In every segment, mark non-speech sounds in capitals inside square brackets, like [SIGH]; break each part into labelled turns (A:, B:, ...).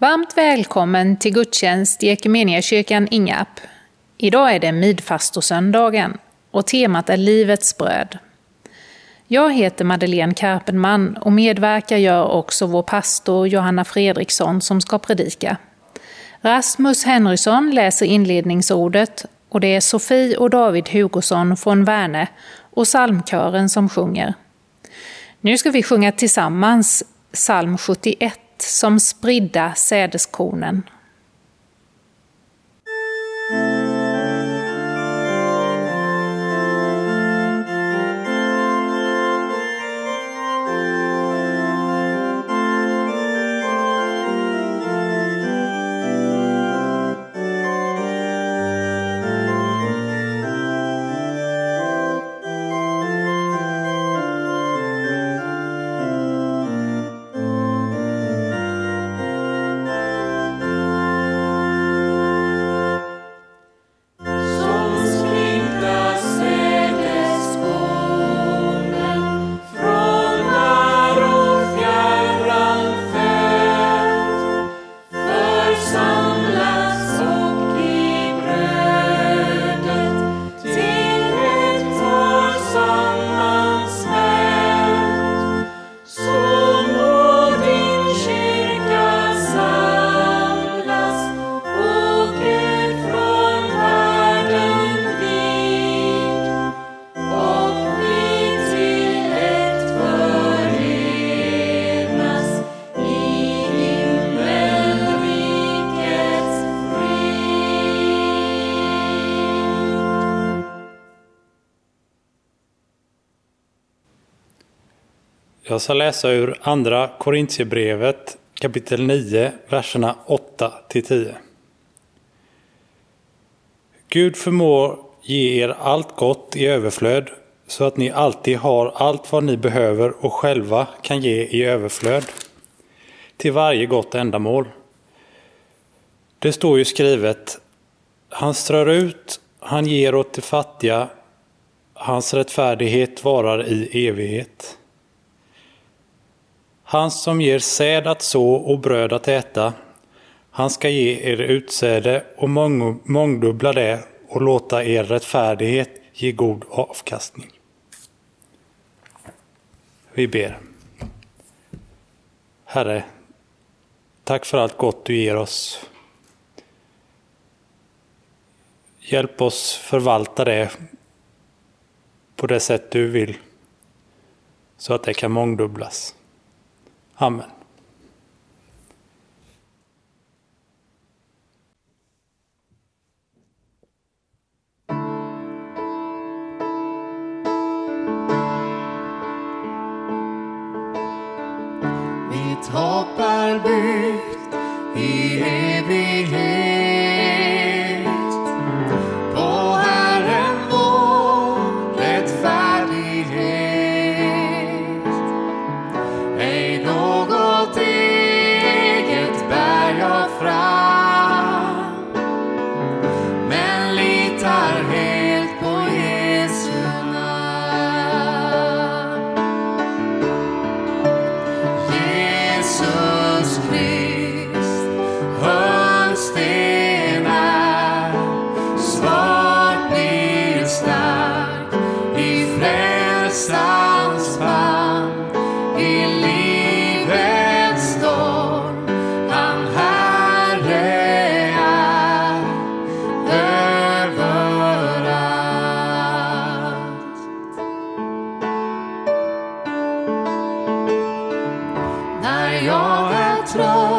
A: Varmt välkommen till gudstjänst i Equmeniakyrkan Ingarp. Idag är det midfastosöndagen och temat är Livets bröd. Jag heter Madeleine Karpenman och medverkar gör också vår pastor Johanna Fredriksson som ska predika. Rasmus Henrysson läser inledningsordet och det är Sofie och David Hugosson från Värne och psalmkören som sjunger. Nu ska vi sjunga tillsammans psalm 71 som spridda sädeskornen.
B: Jag ska läsa ur Andra Korintierbrevet kapitel 9, verserna 8 10. Gud förmår ge er allt gott i överflöd så att ni alltid har allt vad ni behöver och själva kan ge i överflöd till varje gott ändamål. Det står ju skrivet, han strör ut, han ger åt de fattiga, hans rättfärdighet varar i evighet. Han som ger säd att så och bröd att äta, han ska ge er utsäde och mång mångdubbla det och låta er rättfärdighet ge god avkastning. Vi ber. Herre, tack för allt gott du ger oss. Hjälp oss förvalta det på det sätt du vill, så att det kan mångdubblas. Amen.
C: Mitt hopp är byggt jag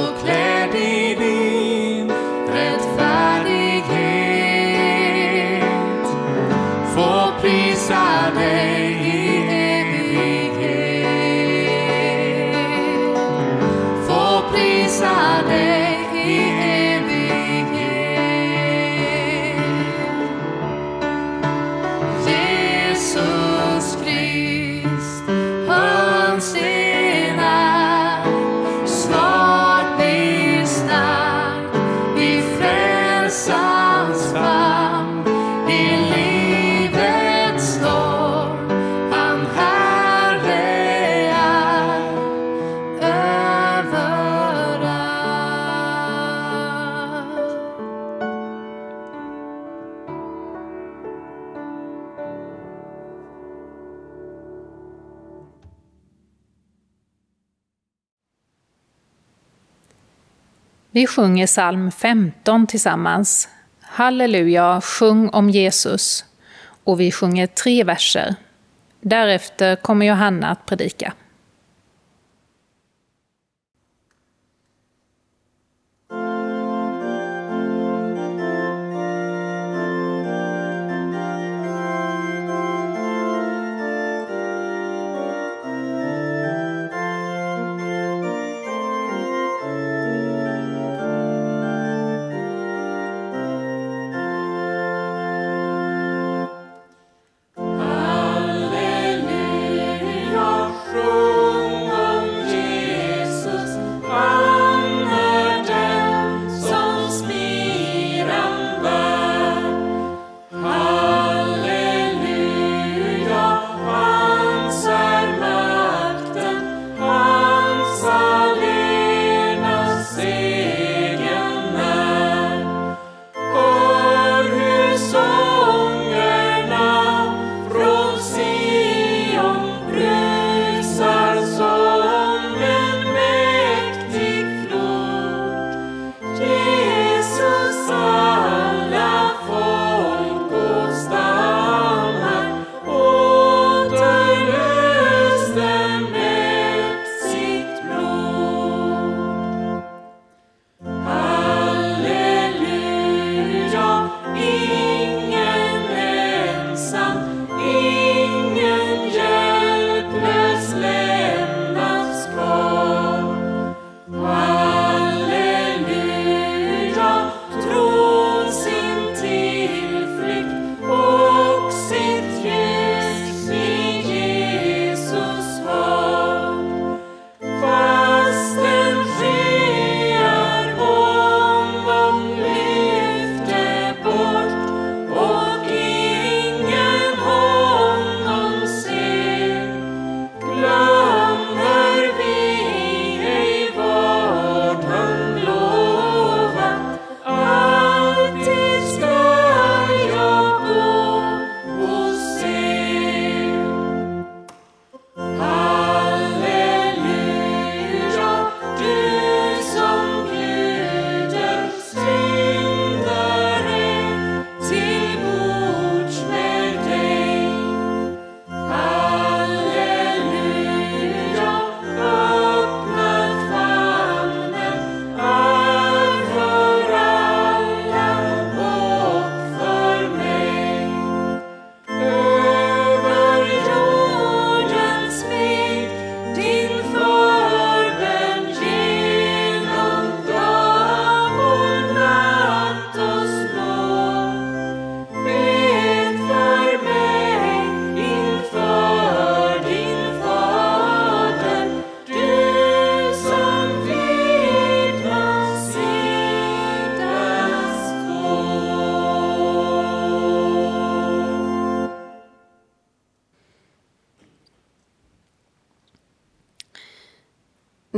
C: proclaim. sjunger psalm 15 tillsammans. Halleluja, sjung om Jesus. Och vi sjunger tre verser. Därefter kommer Johanna att predika.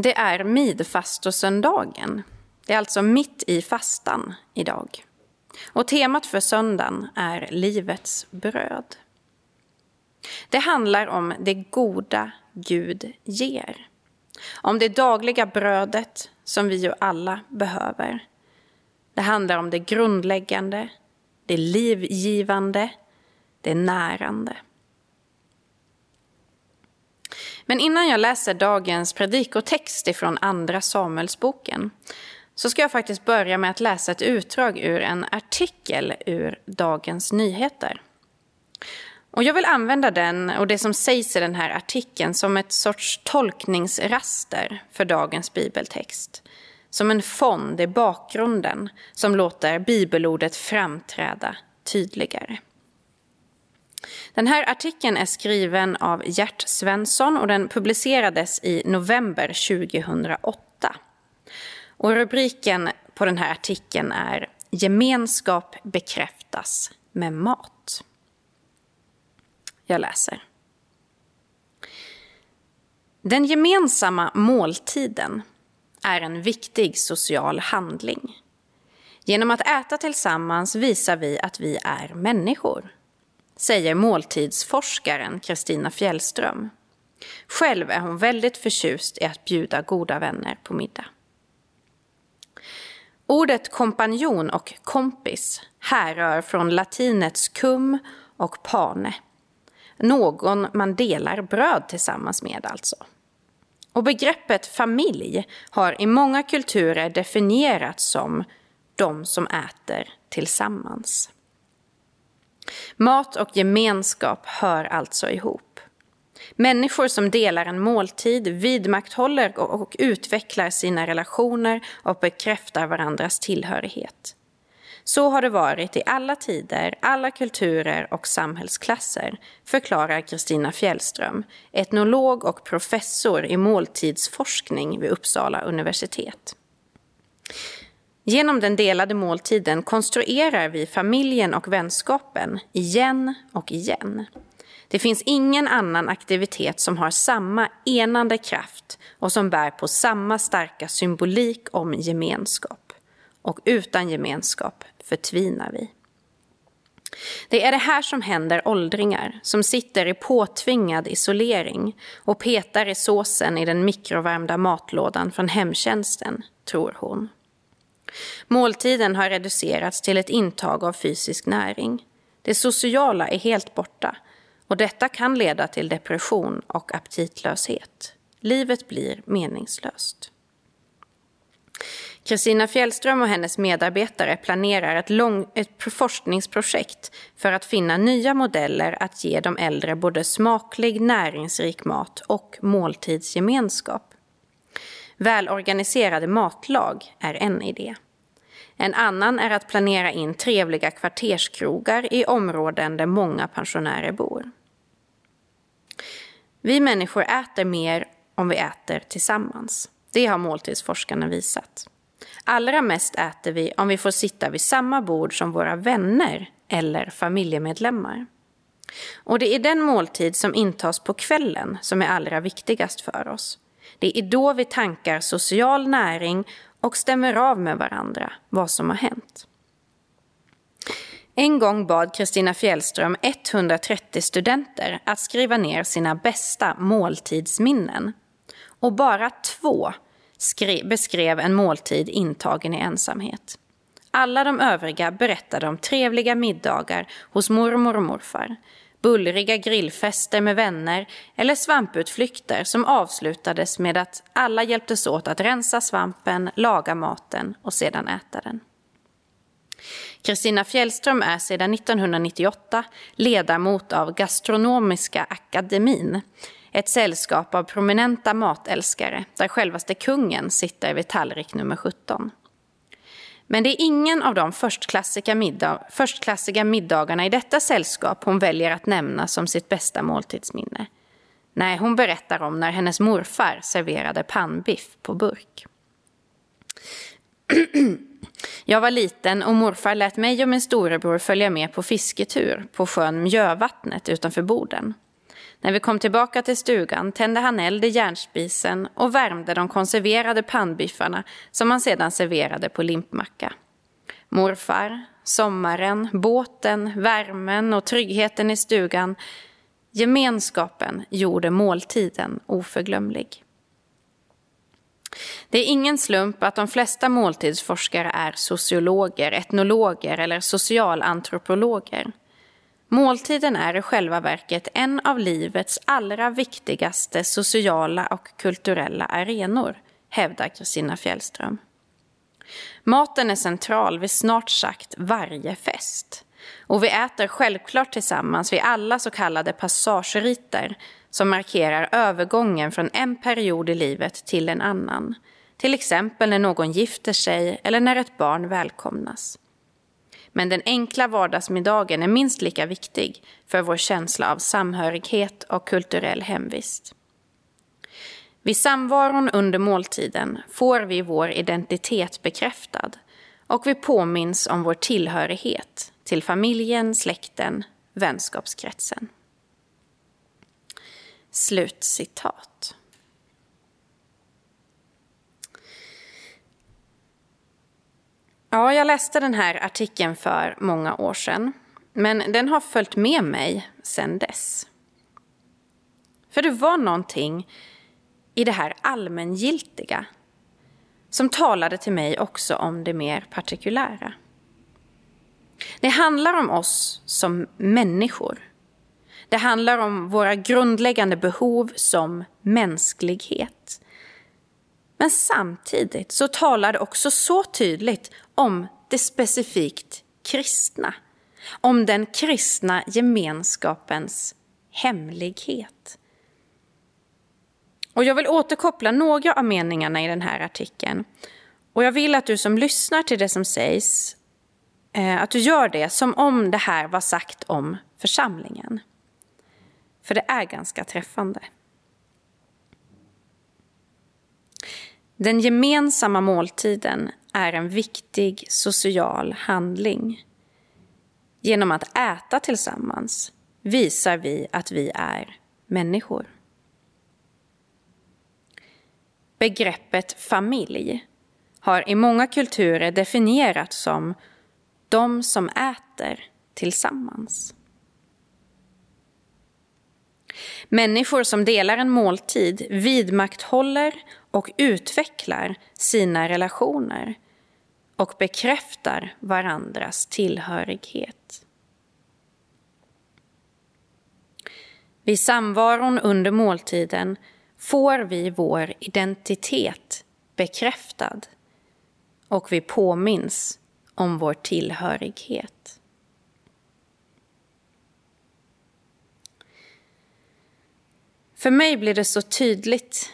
D: Det är midfastosöndagen. Det är alltså mitt i fastan idag. Och temat för söndagen är livets bröd. Det handlar om det goda Gud ger. Om det dagliga brödet som vi ju alla behöver. Det handlar om det grundläggande, det livgivande, det närande. Men innan jag läser dagens predikotext ifrån Andra Samuelsboken så ska jag faktiskt börja med att läsa ett utdrag ur en artikel ur Dagens Nyheter. Och jag vill använda den och det som sägs i den här artikeln som ett sorts tolkningsraster för dagens bibeltext. Som en fond i bakgrunden som låter bibelordet framträda tydligare. Den här artikeln är skriven av Gert Svensson och den publicerades i november 2008. Och rubriken på den här artikeln är Gemenskap bekräftas med mat. Jag läser. Den gemensamma måltiden är en viktig social handling. Genom att äta tillsammans visar vi att vi är människor, säger måltidsforskaren Kristina Fjällström. Själv är hon väldigt förtjust i att bjuda goda vänner på middag. Ordet kompanjon och kompis härrör från latinets cum och pane. Någon man delar bröd tillsammans med alltså. Och begreppet familj har i många kulturer definierats som de som äter tillsammans. Mat och gemenskap hör alltså ihop. Människor som delar en måltid vidmakthåller och utvecklar sina relationer och bekräftar varandras tillhörighet. Så har det varit i alla tider, alla kulturer och samhällsklasser, förklarar Kristina Fjällström, etnolog och professor i måltidsforskning vid Uppsala universitet. Genom den delade måltiden konstruerar vi familjen och vänskapen igen och igen. Det finns ingen annan aktivitet som har samma enande kraft och som bär på samma starka symbolik om gemenskap. Och utan gemenskap förtvinar vi. Det är det här som händer åldringar som sitter i påtvingad isolering och petar i såsen i den mikrovärmda matlådan från hemtjänsten, tror hon. Måltiden har reducerats till ett intag av fysisk näring. Det sociala är helt borta och detta kan leda till depression och aptitlöshet. Livet blir meningslöst. Kristina Fjällström och hennes medarbetare planerar ett, lång, ett forskningsprojekt för att finna nya modeller att ge de äldre både smaklig, näringsrik mat och måltidsgemenskap. Välorganiserade matlag är en idé. En annan är att planera in trevliga kvarterskrogar i områden där många pensionärer bor. Vi människor äter mer om vi äter tillsammans. Det har måltidsforskarna visat. Allra mest äter vi om vi får sitta vid samma bord som våra vänner eller familjemedlemmar. Och det är den måltid som intas på kvällen som är allra viktigast för oss. Det är då vi tankar social näring och stämmer av med varandra vad som har hänt. En gång bad Kristina Fjällström 130 studenter att skriva ner sina bästa måltidsminnen. Och bara två beskrev en måltid intagen i ensamhet. Alla de övriga berättade om trevliga middagar hos mormor och morfar, bullriga grillfester med vänner eller svamputflykter som avslutades med att alla hjälptes åt att rensa svampen, laga maten och sedan äta den. Kristina Fjällström är sedan 1998 ledamot av Gastronomiska akademin, ett sällskap av prominenta matälskare där självaste kungen sitter vid tallrik nummer 17. Men det är ingen av de förstklassiga, middag, förstklassiga middagarna i detta sällskap hon väljer att nämna som sitt bästa måltidsminne. Nej, hon berättar om när hennes morfar serverade pannbiff på burk. [CLEARS THROAT] Jag var liten och morfar lät mig och min storebror följa med på fisketur på sjön Mjövattnet utanför Boden. När vi kom tillbaka till stugan tände han eld i järnspisen och värmde de konserverade pannbiffarna som han sedan serverade på limpmacka. Morfar, sommaren, båten, värmen och tryggheten i stugan. Gemenskapen gjorde måltiden oförglömlig. Det är ingen slump att de flesta måltidsforskare är sociologer, etnologer eller socialantropologer. Måltiden är i själva verket en av livets allra viktigaste sociala och kulturella arenor, hävdar Kristina Fjällström. Maten är central vid snart sagt varje fest. Och vi äter självklart tillsammans vid alla så kallade passageriter som markerar övergången från en period i livet till en annan. Till exempel när någon gifter sig eller när ett barn välkomnas. Men den enkla vardagsmiddagen är minst lika viktig för vår känsla av samhörighet och kulturell hemvist. Vid samvaron under måltiden får vi vår identitet bekräftad och vi påminns om vår tillhörighet till familjen, släkten, vänskapskretsen. Slutcitat. Ja, jag läste den här artikeln för många år sedan. Men den har följt med mig sedan dess. För det var någonting i det här allmängiltiga som talade till mig också om det mer partikulära. Det handlar om oss som människor. Det handlar om våra grundläggande behov som mänsklighet. Men samtidigt så talar det också så tydligt om det specifikt kristna. Om den kristna gemenskapens hemlighet. Och jag vill återkoppla några av meningarna i den här artikeln. Och jag vill att du som lyssnar till det som sägs, eh, att du gör det som om det här var sagt om församlingen. För det är ganska träffande. Den gemensamma måltiden är en viktig social handling. Genom att äta tillsammans visar vi att vi är människor. Begreppet familj har i många kulturer definierats som de som äter tillsammans. Människor som delar en måltid vidmakthåller och utvecklar sina relationer och bekräftar varandras tillhörighet. Vid samvaron under måltiden får vi vår identitet bekräftad och vi påminns om vår tillhörighet. För mig blir det så tydligt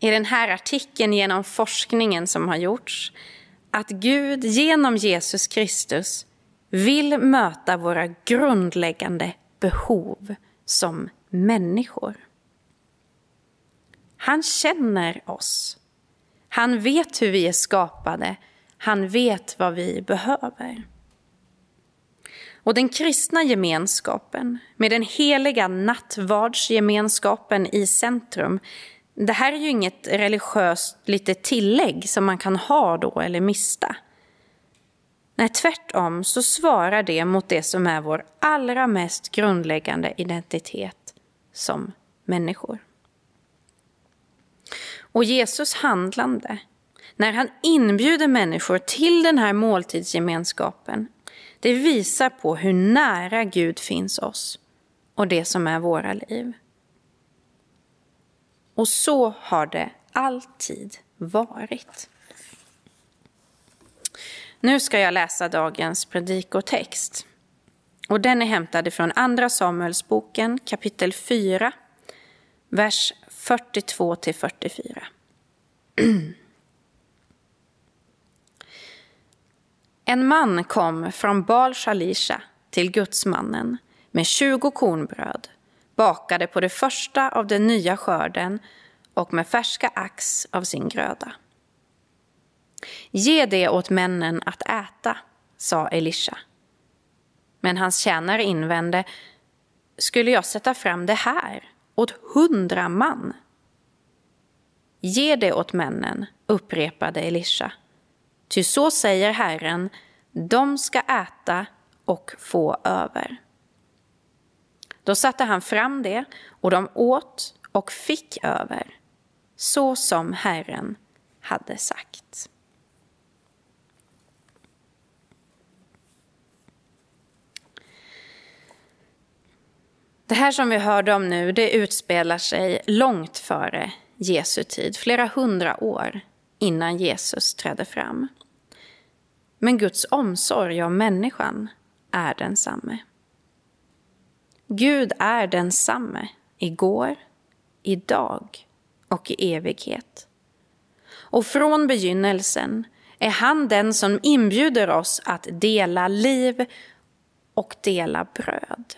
D: i den här artikeln genom forskningen som har gjorts att Gud genom Jesus Kristus vill möta våra grundläggande behov som människor. Han känner oss. Han vet hur vi är skapade. Han vet vad vi behöver. Och den kristna gemenskapen, med den heliga nattvardsgemenskapen i centrum, det här är ju inget religiöst litet tillägg som man kan ha då eller mista. Nej, tvärtom så svarar det mot det som är vår allra mest grundläggande identitet som människor. Och Jesus handlande, när han inbjuder människor till den här måltidsgemenskapen, det visar på hur nära Gud finns oss och det som är våra liv. Och så har det alltid varit. Nu ska jag läsa dagens predikotext. Och den är hämtad från Andra Samuelsboken kapitel 4, vers 42 till 44. [CLEARS THROAT] En man kom från Baal Shalisha till gudsmannen med tjugo kornbröd bakade på det första av den nya skörden och med färska ax av sin gröda. Ge det åt männen att äta, sa Elisha. Men hans tjänare invände, skulle jag sätta fram det här åt hundra man. Ge det åt männen, upprepade Elisha. Ty så säger Herren, de ska äta och få över. Då satte han fram det, och de åt och fick över, så som Herren hade sagt. Det här som vi hörde om nu, det utspelar sig långt före Jesu tid, flera hundra år innan Jesus trädde fram. Men Guds omsorg om människan är densamme. Gud är densamme igår, idag och i evighet. Och från begynnelsen är han den som inbjuder oss att dela liv och dela bröd.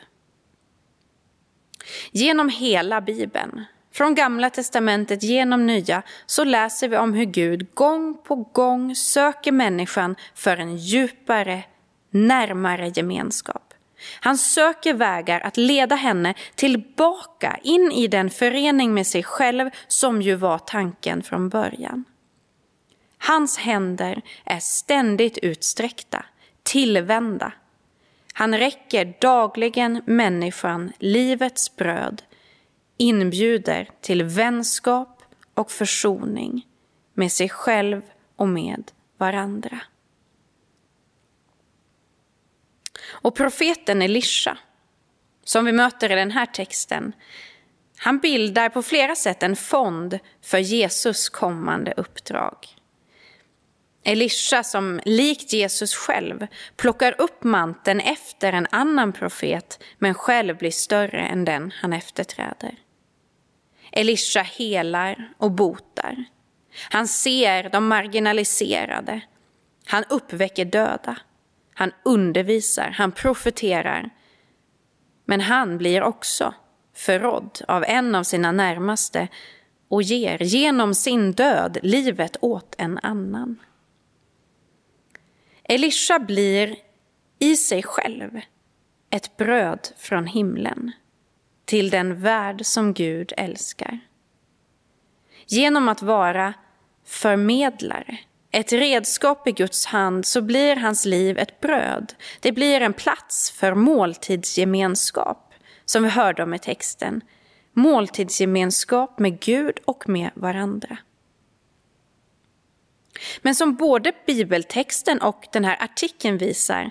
D: Genom hela Bibeln, från Gamla testamentet genom Nya, så läser vi om hur Gud gång på gång söker människan för en djupare, närmare gemenskap. Han söker vägar att leda henne tillbaka in i den förening med sig själv som ju var tanken från början. Hans händer är ständigt utsträckta, tillvända. Han räcker dagligen människan livets bröd, inbjuder till vänskap och försoning med sig själv och med varandra. Och profeten Elisha, som vi möter i den här texten, han bildar på flera sätt en fond för Jesus kommande uppdrag. Elisha som likt Jesus själv plockar upp manteln efter en annan profet men själv blir större än den han efterträder. Elisha helar och botar. Han ser de marginaliserade. Han uppväcker döda. Han undervisar, han profeterar. Men han blir också förrådd av en av sina närmaste och ger genom sin död livet åt en annan. Elisha blir i sig själv ett bröd från himlen till den värld som Gud älskar. Genom att vara förmedlare ett redskap i Guds hand så blir hans liv ett bröd. Det blir en plats för måltidsgemenskap, som vi hörde om i texten. Måltidsgemenskap med Gud och med varandra. Men som både bibeltexten och den här artikeln visar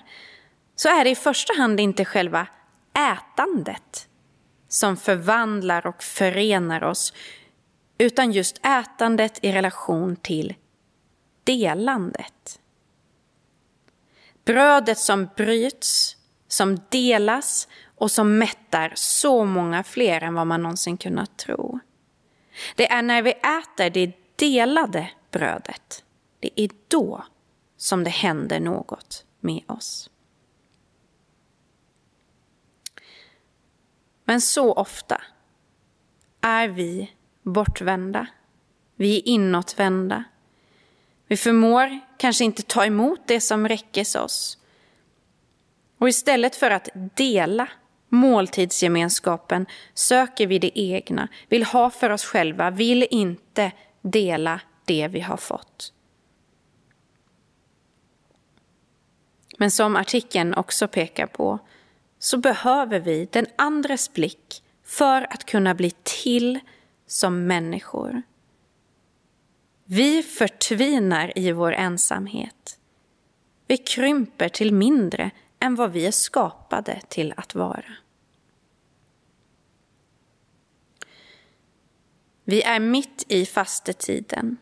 D: så är det i första hand inte själva ätandet som förvandlar och förenar oss utan just ätandet i relation till delandet. Brödet som bryts, som delas och som mättar så många fler än vad man någonsin kunnat tro. Det är när vi äter det delade brödet, det är då som det händer något med oss. Men så ofta är vi bortvända. Vi är inåtvända. Vi förmår kanske inte ta emot det som räckes oss. Och istället för att dela måltidsgemenskapen söker vi det egna, vill ha för oss själva, vill inte dela det vi har fått. Men som artikeln också pekar på så behöver vi den andres blick för att kunna bli till som människor. Vi förtvinar i vår ensamhet. Vi krymper till mindre än vad vi är skapade till att vara. Vi är mitt i fastetiden.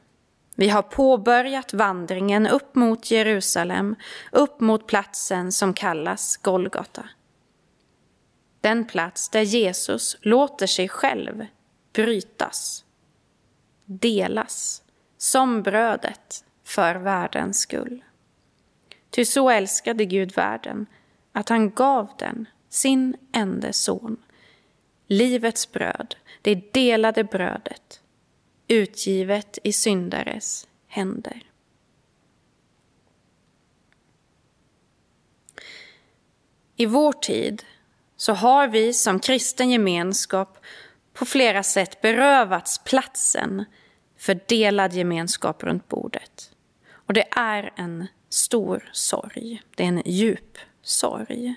D: Vi har påbörjat vandringen upp mot Jerusalem, upp mot platsen som kallas Golgata. Den plats där Jesus låter sig själv brytas, delas som brödet för världens skull. Ty så älskade Gud världen att han gav den sin enda son, livets bröd, det delade brödet, utgivet i syndares händer. I vår tid så har vi som kristen gemenskap på flera sätt berövats platsen för delad gemenskap runt bordet. Och det är en stor sorg. Det är en djup sorg.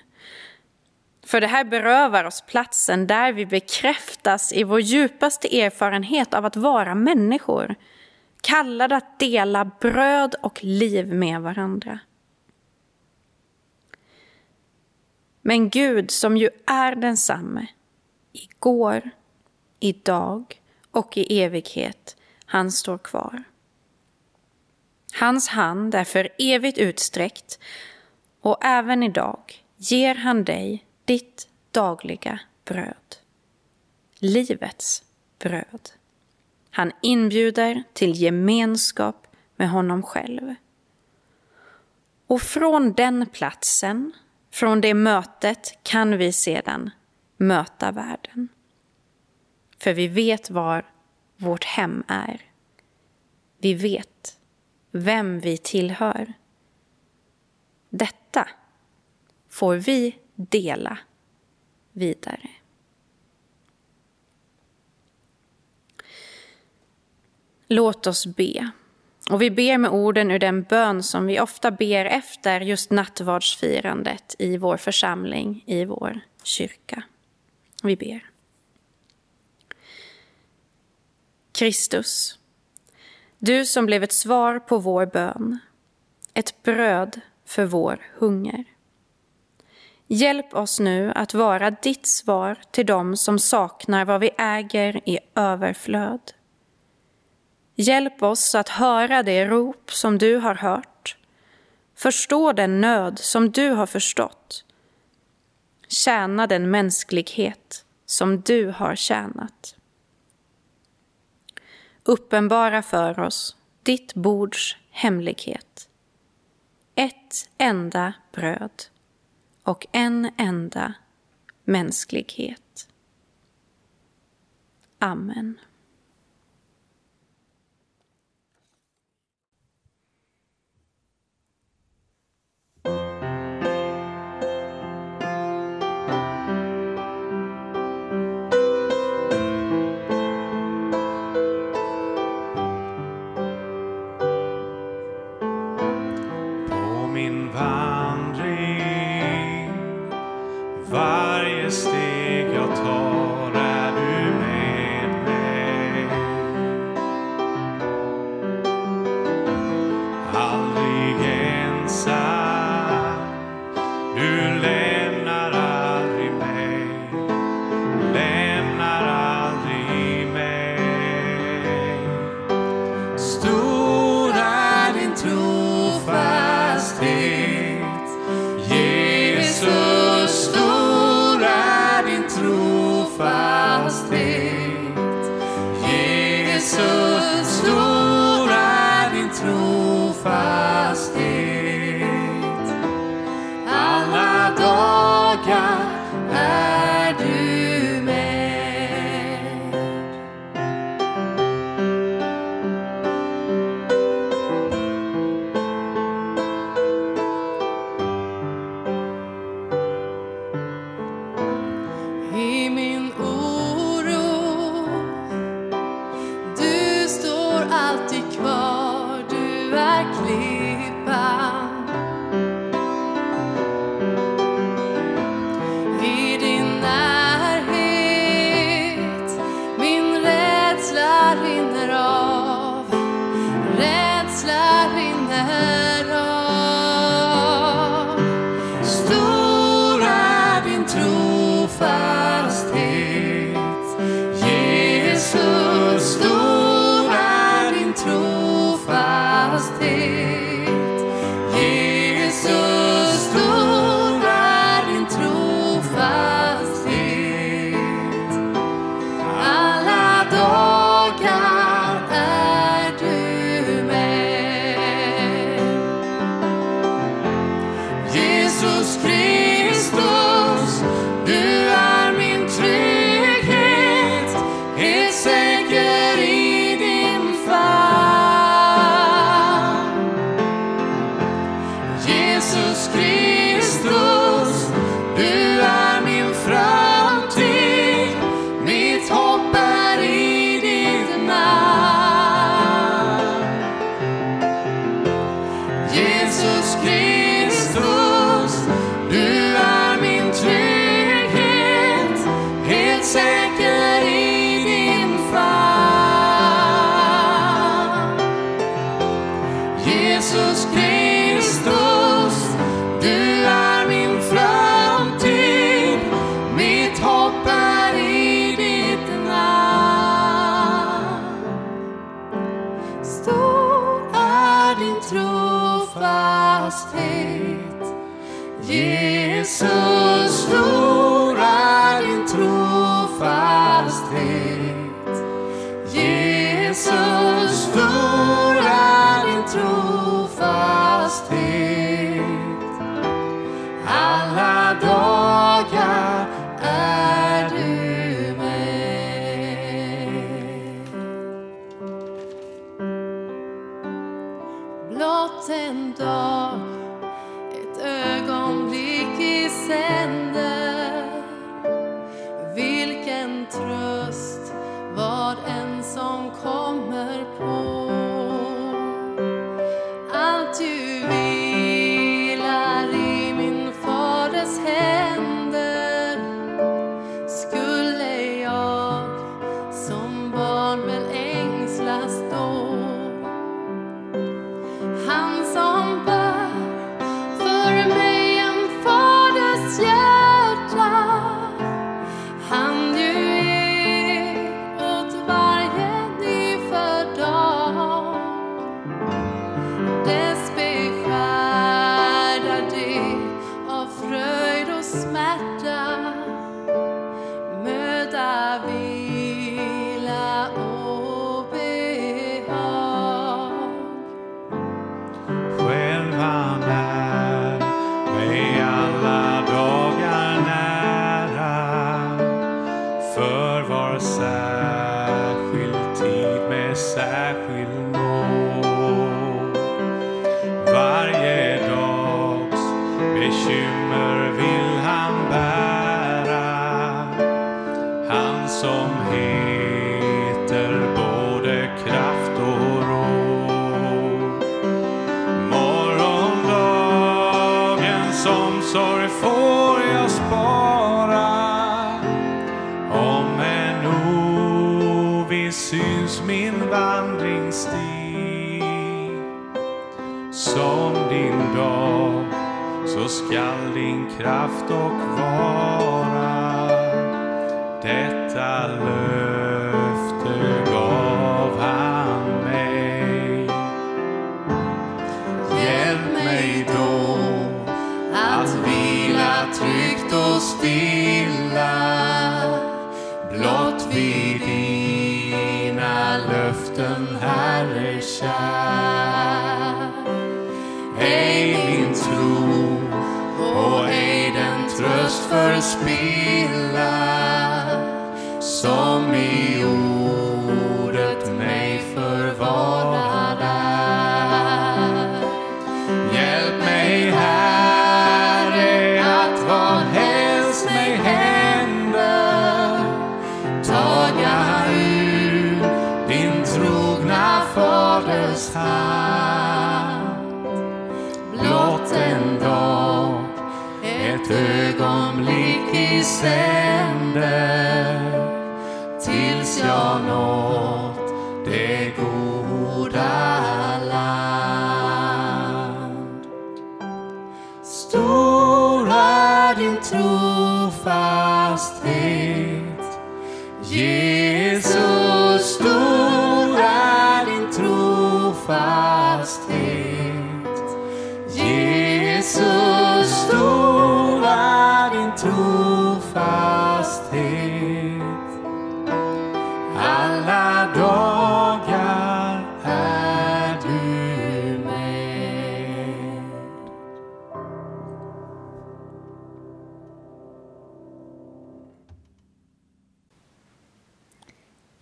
D: För det här berövar oss platsen där vi bekräftas i vår djupaste erfarenhet av att vara människor. Kallade att dela bröd och liv med varandra. Men Gud som ju är densamme, igår, idag och i evighet, han står kvar. Hans hand är för evigt utsträckt och även idag ger han dig ditt dagliga bröd. Livets bröd. Han inbjuder till gemenskap med honom själv. Och från den platsen, från det mötet kan vi sedan möta världen. För vi vet var vårt hem är. Vi vet vem vi tillhör. Detta får vi dela vidare. Låt oss be. Och vi ber med orden ur den bön som vi ofta ber efter just nattvardsfirandet i vår församling, i vår kyrka. Vi ber. Kristus, du som blev ett svar på vår bön, ett bröd för vår hunger. Hjälp oss nu att vara ditt svar till dem som saknar vad vi äger i överflöd. Hjälp oss att höra det rop som du har hört, förstå den nöd som du har förstått, tjäna den mänsklighet som du har tjänat. Uppenbara för oss ditt bords hemlighet. Ett enda bröd och en enda mänsklighet. Amen.
C: isso. förspilla som i år. ögonblick i sänder tills jag nått det goda land. Stor är din trofasthet, Jesus, stor är din trofasthet. Jesus, stor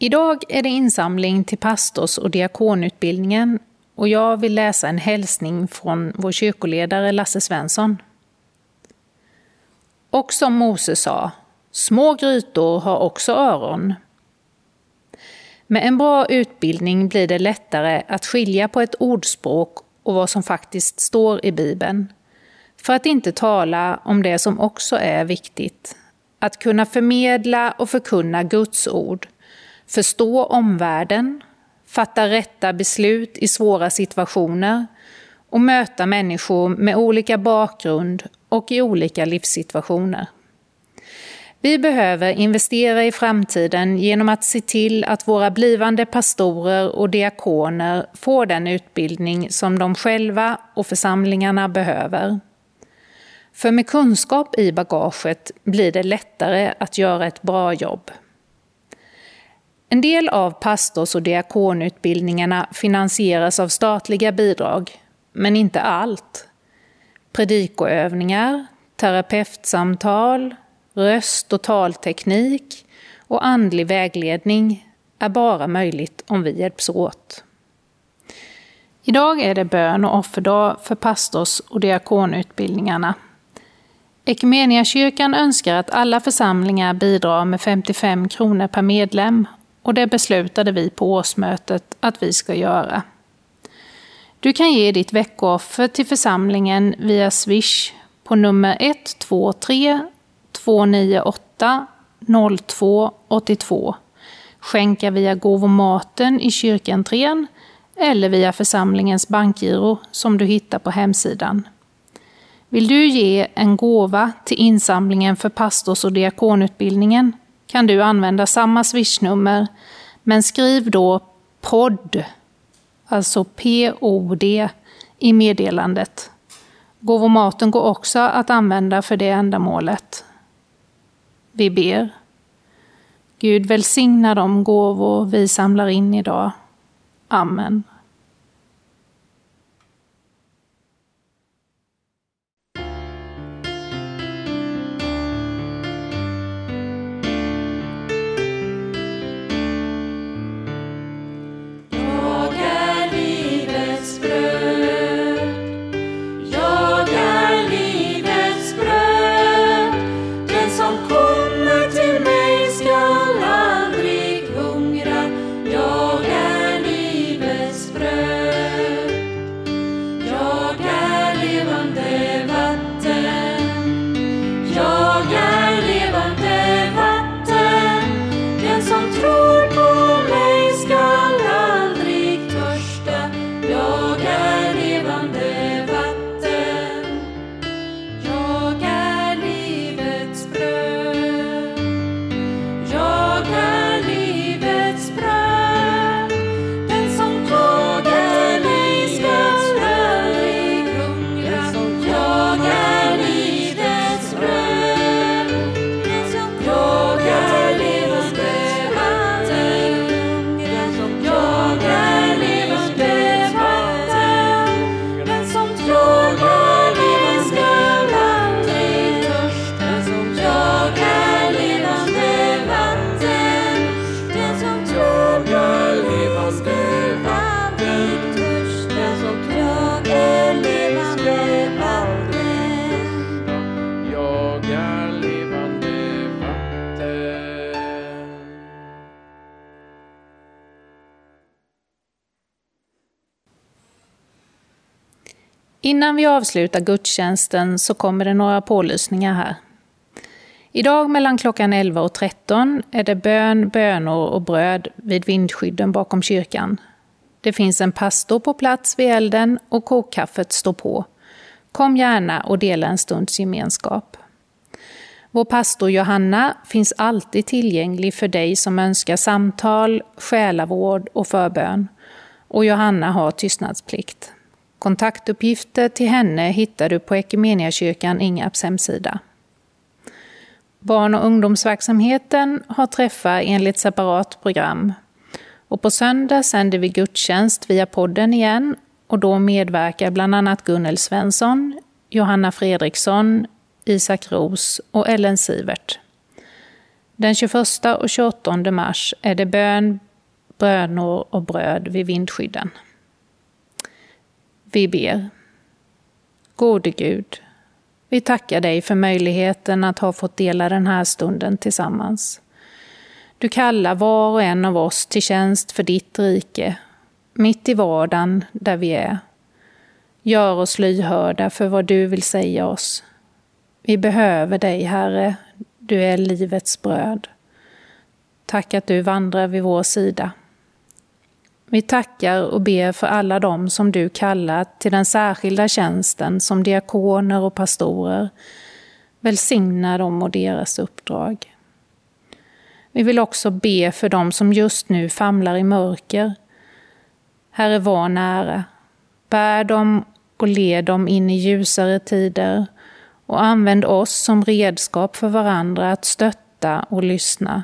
A: Idag är det insamling till pastors och diakonutbildningen och jag vill läsa en hälsning från vår kyrkoledare Lasse Svensson. Och som Mose sa, små grytor har också öron. Med en bra utbildning blir det lättare att skilja på ett ordspråk och vad som faktiskt står i Bibeln. För att inte tala om det som också är viktigt, att kunna förmedla och förkunna Guds ord förstå omvärlden, fatta rätta beslut i svåra situationer och möta människor med olika bakgrund och i olika livssituationer. Vi behöver investera i framtiden genom att se till att våra blivande pastorer och diakoner får den utbildning som de själva och församlingarna behöver. För med kunskap i bagaget blir det lättare att göra ett bra jobb. En del av pastors och diakonutbildningarna finansieras av statliga bidrag, men inte allt. Predikoövningar, terapeutsamtal, röst och talteknik och andlig vägledning är bara möjligt om vi hjälps åt. Idag är det bön och offerdag för pastors och diakonutbildningarna. Ekumeniakyrkan önskar att alla församlingar bidrar med 55 kronor per medlem och det beslutade vi på årsmötet att vi ska göra. Du kan ge ditt veckooffer till församlingen via Swish på nummer 123 298 0282. Skänka via gåvomaten i kyrkentrén eller via församlingens bankgiro som du hittar på hemsidan. Vill du ge en gåva till insamlingen för pastors och diakonutbildningen kan du använda samma swishnummer, men skriv då podd, alltså P-O-D, i meddelandet. Gåvomaten går också att använda för det ändamålet. Vi ber. Gud välsigna de gåvor vi samlar in idag. Amen.
E: Är
A: Innan vi avslutar gudstjänsten så kommer det några pålysningar här. Idag mellan klockan 11 och 13 är det bön, bönor och bröd vid vindskydden bakom kyrkan. Det finns en pastor på plats vid elden och kokkaffet står på. Kom gärna och dela en stunds gemenskap. Vår pastor Johanna finns alltid tillgänglig för dig som önskar samtal, själavård och förbön. Och Johanna har tystnadsplikt. Kontaktuppgifter till henne hittar du på Equmeniakyrkan Ingarps hemsida. Barn och ungdomsverksamheten har träffar enligt separat program. Och på söndag sänder vi gudstjänst via podden igen och då medverkar bland annat Gunnel Svensson, Johanna Fredriksson, Isak Ros och Ellen Sivert. Den 21 och 28 mars är det bön, bönor och bröd vid vindskydden. Vi ber. Gode Gud, vi tackar dig för möjligheten att ha fått dela den här stunden tillsammans. Du kallar var och en av oss till tjänst för ditt rike, mitt i vardagen där vi är. Gör oss lyhörda för vad du vill säga oss. Vi behöver dig, Herre. Du är livets bröd. Tack att du vandrar vid vår sida. Vi tackar och ber för alla dem som du kallat till den särskilda tjänsten som diakoner och pastorer. Välsigna dem och deras uppdrag. Vi vill också be för dem som just nu famlar i mörker. Herre, var nära. Bär dem och led dem in i ljusare tider och använd oss som redskap för varandra att stötta och lyssna.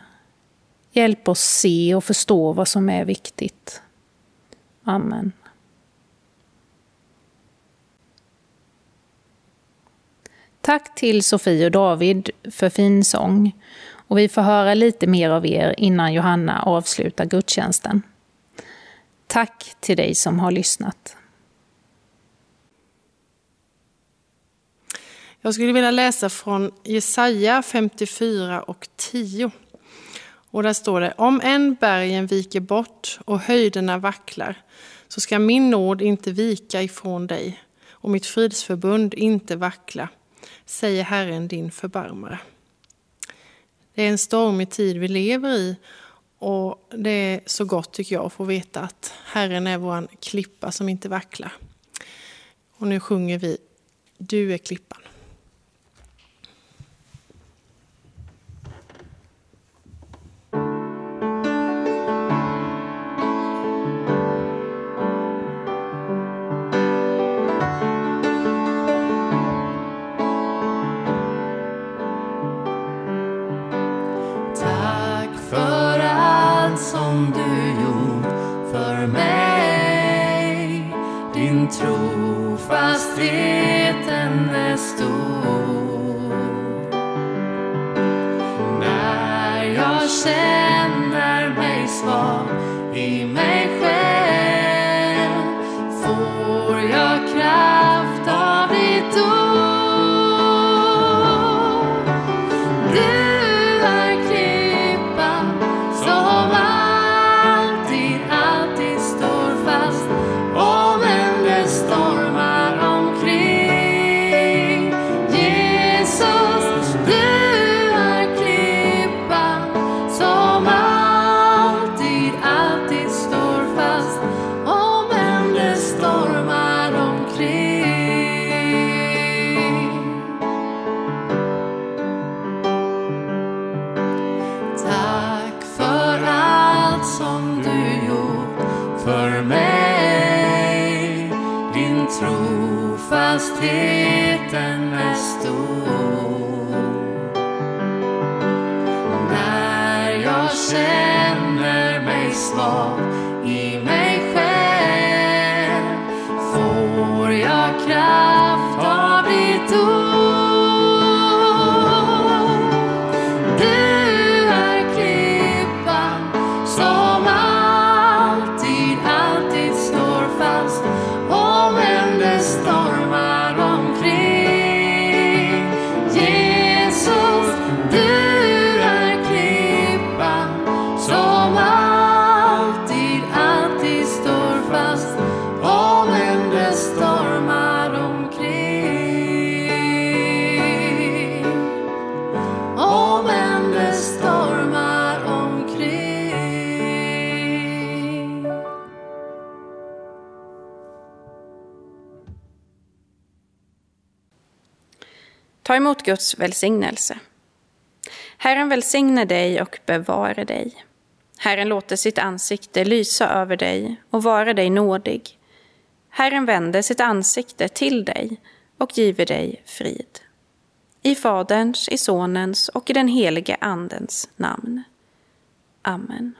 A: Hjälp oss se och förstå vad som är viktigt. Amen. Tack till Sofie och David för fin sång. Och vi får höra lite mer av er innan Johanna avslutar gudstjänsten. Tack till dig som har lyssnat.
E: Jag skulle vilja läsa från Jesaja 54 och 10. Och där står det, om än bergen viker bort och höjderna vacklar, så ska min nåd inte vika ifrån dig och mitt fridsförbund inte vackla, säger Herren din förbarmare. Det är en stormig tid vi lever i och det är så gott tycker jag att få veta att Herren är vår klippa som inte vacklar. Och nu sjunger vi Du är klippan.
D: Emot Guds välsignelse. Herren välsigne dig och bevare dig. Herren låter sitt ansikte lysa över dig och vara dig nådig. Herren vänder sitt ansikte till dig och giver dig frid. I Faderns, i Sonens och i den helige Andens namn. Amen.